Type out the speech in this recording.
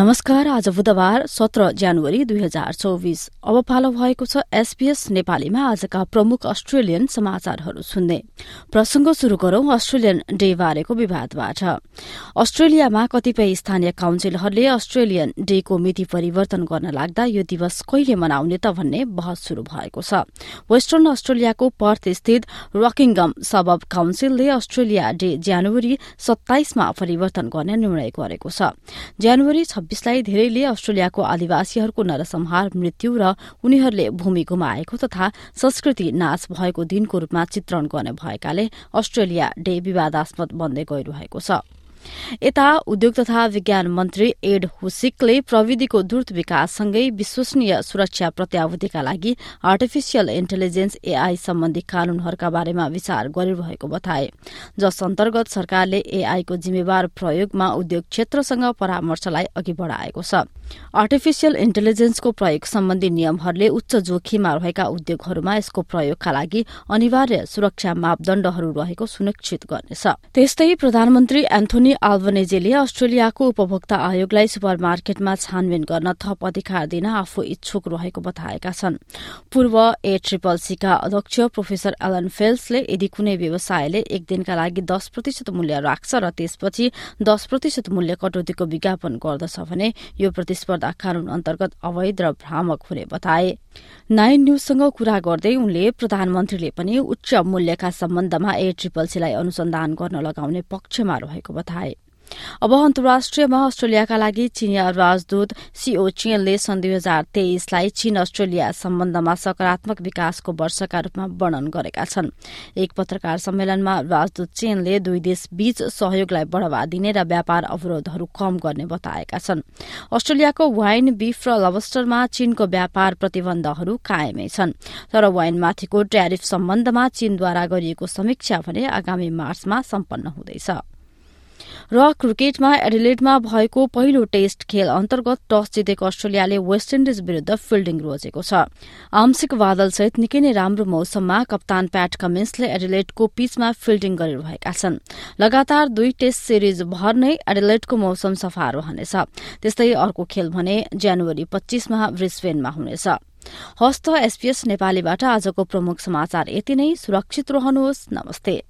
नमस्कार आज बुधबार सत्र जनवरी दुई हजार चौविस अब पालो भएको छ एसपीएस नेपालीमा आजका प्रमुख अस्ट्रेलियन समाचारहरू सुन्ने। प्रसंग शुरू गरौं अस्ट्रेलियन डे बारेको विवादबाट। अस्ट्रेलियामा कतिपय स्थानीय काउन्सिलहरूले अस्ट्रेलियन डेको मिति परिवर्तन गर्न लाग्दा यो दिवस कहिले मनाउने त भन्ने बहस शुरू भएको छ। वेस्टर्न अस्ट्रेलियाको पर्थ स्थित रकिङगम सबब काउन्सिलले अस्ट्रेलिया डे जनवरी सत्ताइसमा परिवर्तन गर्ने निर्णय गरेको छ। जनवरी छब्बीसलाई धेरैले अस्ट्रेलियाको आदिवासीहरूको नरसंहार मृत्यु र उनीहरूले भूमि गुमाएको तथा संस्कृति नाश भएको दिनको रूपमा चित्रण गर्ने भएकाले अस्ट्रेलिया डे विवादास्पद बन्दै गइरहेको छ। यता उद्योग तथा विज्ञान मन्त्री एड हुसिकले प्रविधिको द्रुत विकाससँगै विश्वसनीय सुरक्षा प्रत्याभूतिका लागि आर्टिफिसियल इन्टेलिजेन्स एआई सम्बन्धी कानूनहरूका बारेमा विचार गरिरहेको बताए। जस अन्तर्गत सरकारले एआईको जिम्मेवार प्रयोगमा उद्योग क्षेत्रसँग परामर्शलाई अघि बढ़ाएको छ। आर्टिफिसियल इन्टेलिजेन्सको प्रयोग सम्बन्धी नियमहरूले उच्च जोखिममा रहेका उद्योगहरूमा यसको प्रयोगका लागि अनिवार्य सुरक्षा मापदण्डहरू रहेको सुनिश्चित गर्नेछ। त्यस्तै प्रधानमन्त्री एन्थोनी आल्बनेजेले अस्ट्रेलियाको उपभोक्ता आयोगलाई सुपर मार्केटमा छानबिन गर्न थप अधिकार दिन आफू इच्छुक रहेको बताएका छन्। पूर्व ए ट्रिपल सीका अध्यक्ष प्रोफेसर एलन फेल्सले यदि कुनै व्यवसायले एक दिनका लागि दस प्रतिशत मूल्य राख्छ र त्यसपछि दस प्रतिशत मूल्य कटौतीको विज्ञापन गर्दछ भने यो प्रतिस्पर्धा कानून अन्तर्गत अवैध र भ्रामक हुने बताए। नाइन न्यूजसँग कुरा गर्दै उनले प्रधानमन्त्रीले पनि उच्च मूल्यका सम्बन्धमा ए ट्रिपल सीलाई अनुसन्धान गर्न लगाउने पक्षमा रहेको बताए। अब अन्तर्राष्ट्रियमा अस्ट्रेलियाका लागि चिनिया राजदूत सीओ चेनले सन् दुई हजार तेइसलाई चीन अस्ट्रेलिया सम्बन्धमा सकारात्मक विकासको वर्षका रूपमा वर्णन गरेका छन्। एक पत्रकार सम्मेलनमा राजदूत चेनले दुई देश बीच सहयोगलाई बढ़ावा दिने र व्यापार अवरोधहरू कम गर्ने बताएका छन्। अस्ट्रेलियाको वाइन बीफ र लबस्टरमा चीनको व्यापार प्रतिबन्धहरू कायमै छन्। तर वाइनमाथिको ट्यारिफ सम्बन्धमा चीनद्वारा गरिएको समीक्षा भने आगामी मार्चमा सम्पन्न हुँदैछ। र क्रिकेटमा एडिलेडमा भएको पहिलो टेस्ट खेल अन्तर्गत टस जितेको अस्ट्रेलियाले वेस्ट इन्डिज विरूद्ध फिल्डिङ रोजेको छ। आंशिक बादलसहित निकै नै राम्रो मौसममा कप्तान प्याट कमिन्सले एडिलेडको पिचमा फिल्डिङ गरिरहेका छन्। लगातार दुई टेस्ट सिरिज भर नै एडिलेडको मौसम सफा रहनेछ। त्यस्तै अर्को खेल भने जनवरी पच्चीसमा ब्रिस्बेनमा हुनेछ। हस्त एसपीएस नेपालीबाट आजको प्रमुख समाचार यति नै। सुरक्षित रहनुहोस्। नमस्ते।